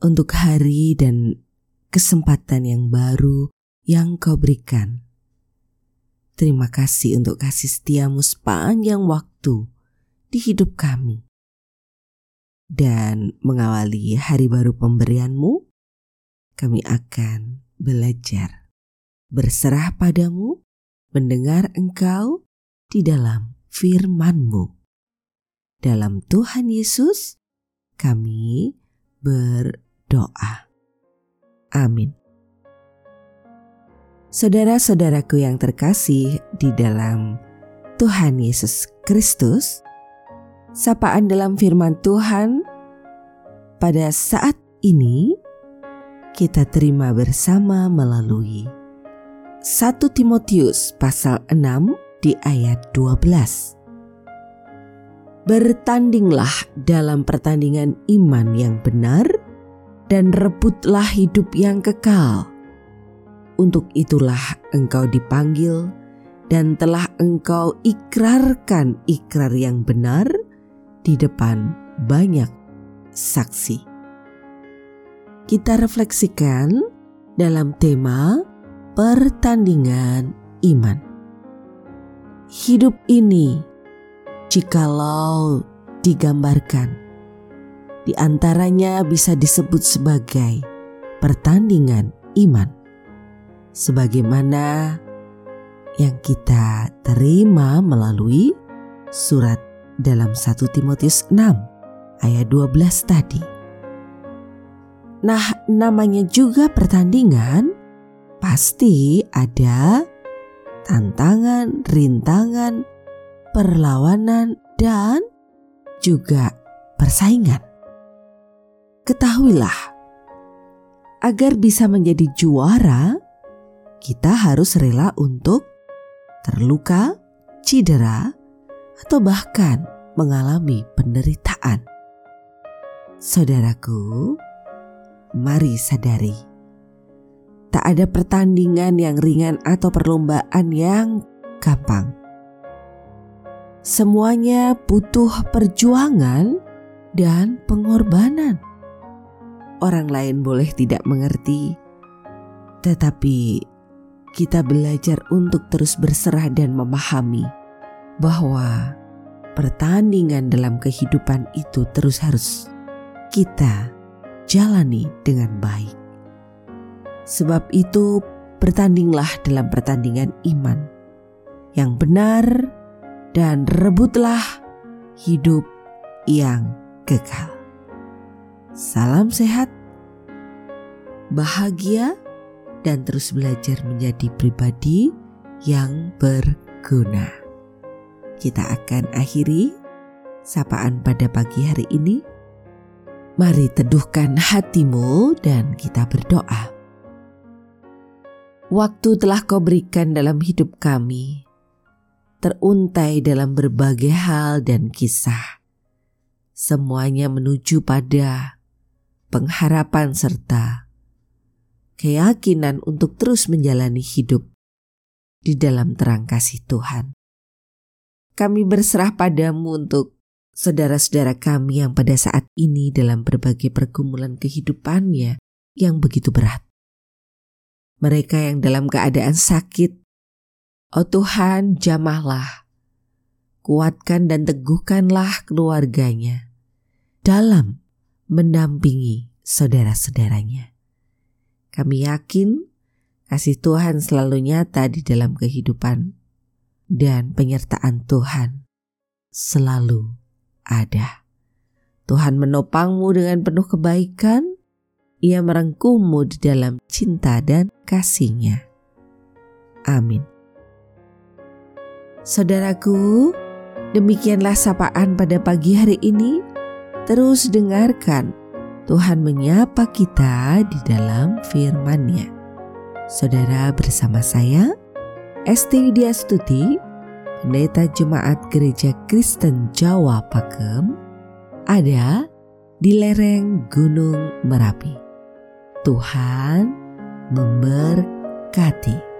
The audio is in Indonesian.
untuk hari dan kesempatan yang baru yang kau berikan. Terima kasih untuk kasih setiamu sepanjang waktu di hidup kami. Dan mengawali hari baru pemberianmu, kami akan belajar berserah padamu, mendengar engkau di dalam firmanmu. Dalam Tuhan Yesus, kami ber doa. Amin. Saudara-saudaraku yang terkasih di dalam Tuhan Yesus Kristus, sapaan dalam firman Tuhan pada saat ini kita terima bersama melalui 1 Timotius pasal 6 di ayat 12. Bertandinglah dalam pertandingan iman yang benar dan rebutlah hidup yang kekal. Untuk itulah engkau dipanggil dan telah engkau ikrarkan ikrar yang benar di depan banyak saksi. Kita refleksikan dalam tema pertandingan iman. Hidup ini, jikalau digambarkan di antaranya bisa disebut sebagai pertandingan iman. Sebagaimana yang kita terima melalui surat dalam 1 Timotius 6 ayat 12 tadi. Nah, namanya juga pertandingan, pasti ada tantangan, rintangan, perlawanan, dan juga persaingan. Ketahuilah, agar bisa menjadi juara, kita harus rela untuk terluka, cedera, atau bahkan mengalami penderitaan. Saudaraku, mari sadari, tak ada pertandingan yang ringan atau perlombaan yang gampang. Semuanya butuh perjuangan dan pengorbanan orang lain boleh tidak mengerti, tetapi kita belajar untuk terus berserah dan memahami bahwa pertandingan dalam kehidupan itu terus harus kita jalani dengan baik. Sebab itu, bertandinglah dalam pertandingan iman yang benar dan rebutlah hidup yang kekal. Salam sehat, bahagia, dan terus belajar menjadi pribadi yang berguna. Kita akan akhiri sapaan pada pagi hari ini. Mari teduhkan hatimu dan kita berdoa. Waktu telah kau berikan dalam hidup kami, teruntai dalam berbagai hal dan kisah. Semuanya menuju pada pengharapan serta keyakinan untuk terus menjalani hidup di dalam terang kasih Tuhan. Kami berserah padamu untuk saudara-saudara kami yang pada saat ini dalam berbagai pergumulan kehidupannya yang begitu berat. Mereka yang dalam keadaan sakit, oh Tuhan jamahlah, kuatkan dan teguhkanlah keluarganya dalam mendampingi saudara-saudaranya. Kami yakin kasih Tuhan selalu nyata di dalam kehidupan dan penyertaan Tuhan selalu ada. Tuhan menopangmu dengan penuh kebaikan, ia merengkuhmu di dalam cinta dan kasihnya. Amin. Saudaraku, demikianlah sapaan pada pagi hari ini. Terus dengarkan Tuhan menyapa kita di dalam firman-Nya. Saudara bersama saya, Esti Widya Stuti, Pendeta Jemaat Gereja Kristen Jawa Pakem, ada di lereng Gunung Merapi. Tuhan memberkati.